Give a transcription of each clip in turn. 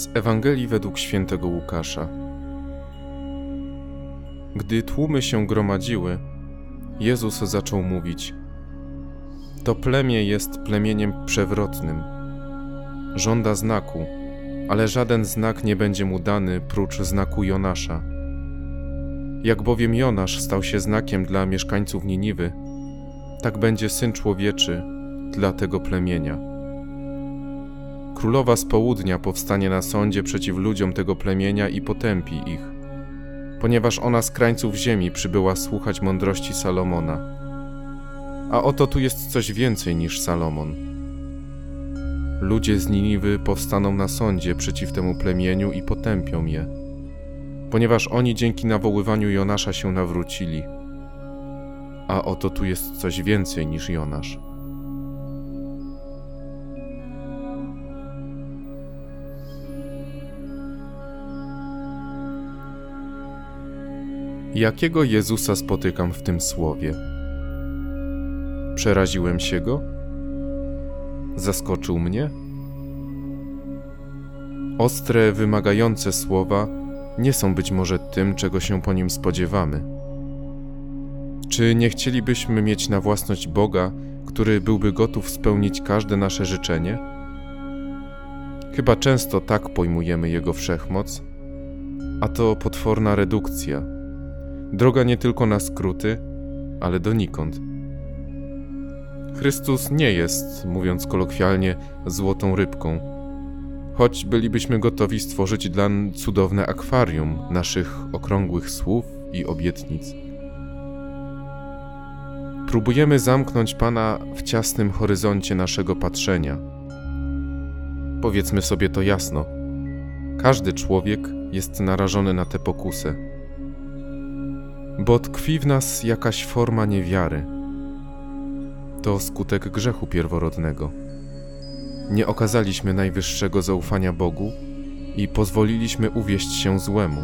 Z Ewangelii według świętego Łukasza. Gdy tłumy się gromadziły, Jezus zaczął mówić: To plemię jest plemieniem przewrotnym. Żąda znaku, ale żaden znak nie będzie mu dany prócz znaku Jonasza. Jak bowiem Jonasz stał się znakiem dla mieszkańców Niniwy, tak będzie syn człowieczy dla tego plemienia. Królowa z południa powstanie na sądzie przeciw ludziom tego plemienia i potępi ich, ponieważ ona z krańców ziemi przybyła słuchać mądrości Salomona. A oto tu jest coś więcej niż Salomon. Ludzie z Niniwy powstaną na sądzie przeciw temu plemieniu i potępią je, ponieważ oni dzięki nawoływaniu Jonasza się nawrócili. A oto tu jest coś więcej niż Jonasz. Jakiego Jezusa spotykam w tym słowie? Przeraziłem się go? Zaskoczył mnie? Ostre, wymagające słowa nie są być może tym, czego się po nim spodziewamy. Czy nie chcielibyśmy mieć na własność Boga, który byłby gotów spełnić każde nasze życzenie? Chyba często tak pojmujemy Jego wszechmoc, a to potworna redukcja Droga nie tylko na skróty, ale donikąd. Chrystus nie jest, mówiąc kolokwialnie, złotą rybką. Choć bylibyśmy gotowi stworzyć dla cudowne akwarium naszych okrągłych słów i obietnic. Próbujemy zamknąć Pana w ciasnym horyzoncie naszego patrzenia. Powiedzmy sobie to jasno. Każdy człowiek jest narażony na tę pokusę bo tkwi w nas jakaś forma niewiary. To skutek grzechu pierworodnego. Nie okazaliśmy najwyższego zaufania Bogu i pozwoliliśmy uwieść się złemu.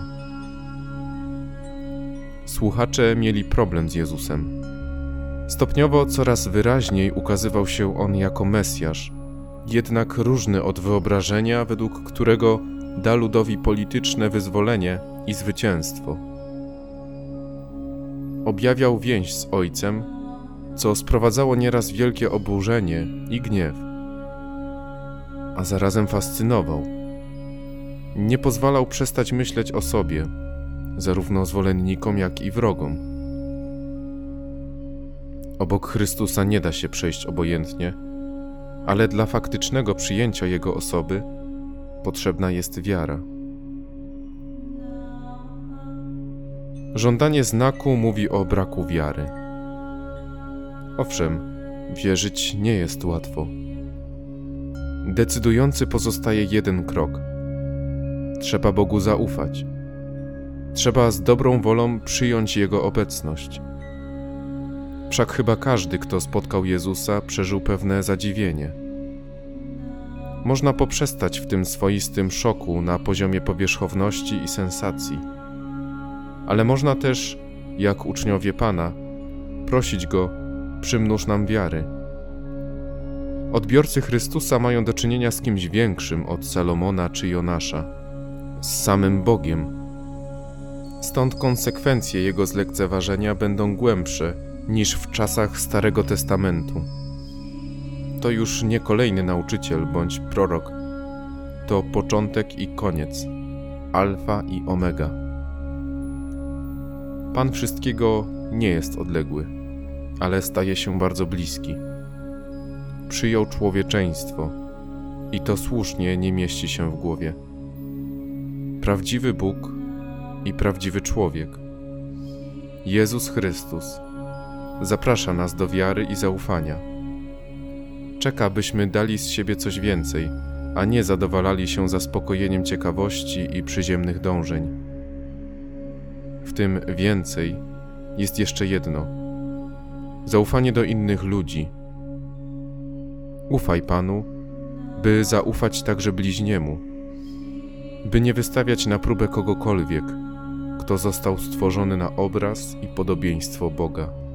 Słuchacze mieli problem z Jezusem. Stopniowo coraz wyraźniej ukazywał się on jako Mesjasz, jednak różny od wyobrażenia, według którego da ludowi polityczne wyzwolenie i zwycięstwo objawiał więź z ojcem, co sprowadzało nieraz wielkie oburzenie i gniew, a zarazem fascynował. Nie pozwalał przestać myśleć o sobie, zarówno zwolennikom, jak i wrogom. Obok Chrystusa nie da się przejść obojętnie, ale dla faktycznego przyjęcia Jego osoby potrzebna jest wiara. Żądanie znaku mówi o braku wiary. Owszem, wierzyć nie jest łatwo. Decydujący pozostaje jeden krok. Trzeba Bogu zaufać. Trzeba z dobrą wolą przyjąć Jego obecność. Wszak chyba każdy, kto spotkał Jezusa, przeżył pewne zadziwienie. Można poprzestać w tym swoistym szoku na poziomie powierzchowności i sensacji ale można też, jak uczniowie Pana, prosić Go, przymnóż nam wiary. Odbiorcy Chrystusa mają do czynienia z kimś większym od Salomona czy Jonasza, z samym Bogiem. Stąd konsekwencje Jego zlekceważenia będą głębsze niż w czasach Starego Testamentu. To już nie kolejny nauczyciel bądź prorok, to początek i koniec, alfa i omega. Pan wszystkiego nie jest odległy, ale staje się bardzo bliski. Przyjął człowieczeństwo i to słusznie nie mieści się w głowie. Prawdziwy Bóg i prawdziwy człowiek. Jezus Chrystus zaprasza nas do wiary i zaufania. Czeka, byśmy dali z siebie coś więcej, a nie zadowalali się zaspokojeniem ciekawości i przyziemnych dążeń w tym więcej, jest jeszcze jedno: zaufanie do innych ludzi. Ufaj Panu, by zaufać także bliźniemu, by nie wystawiać na próbę kogokolwiek, kto został stworzony na obraz i podobieństwo Boga.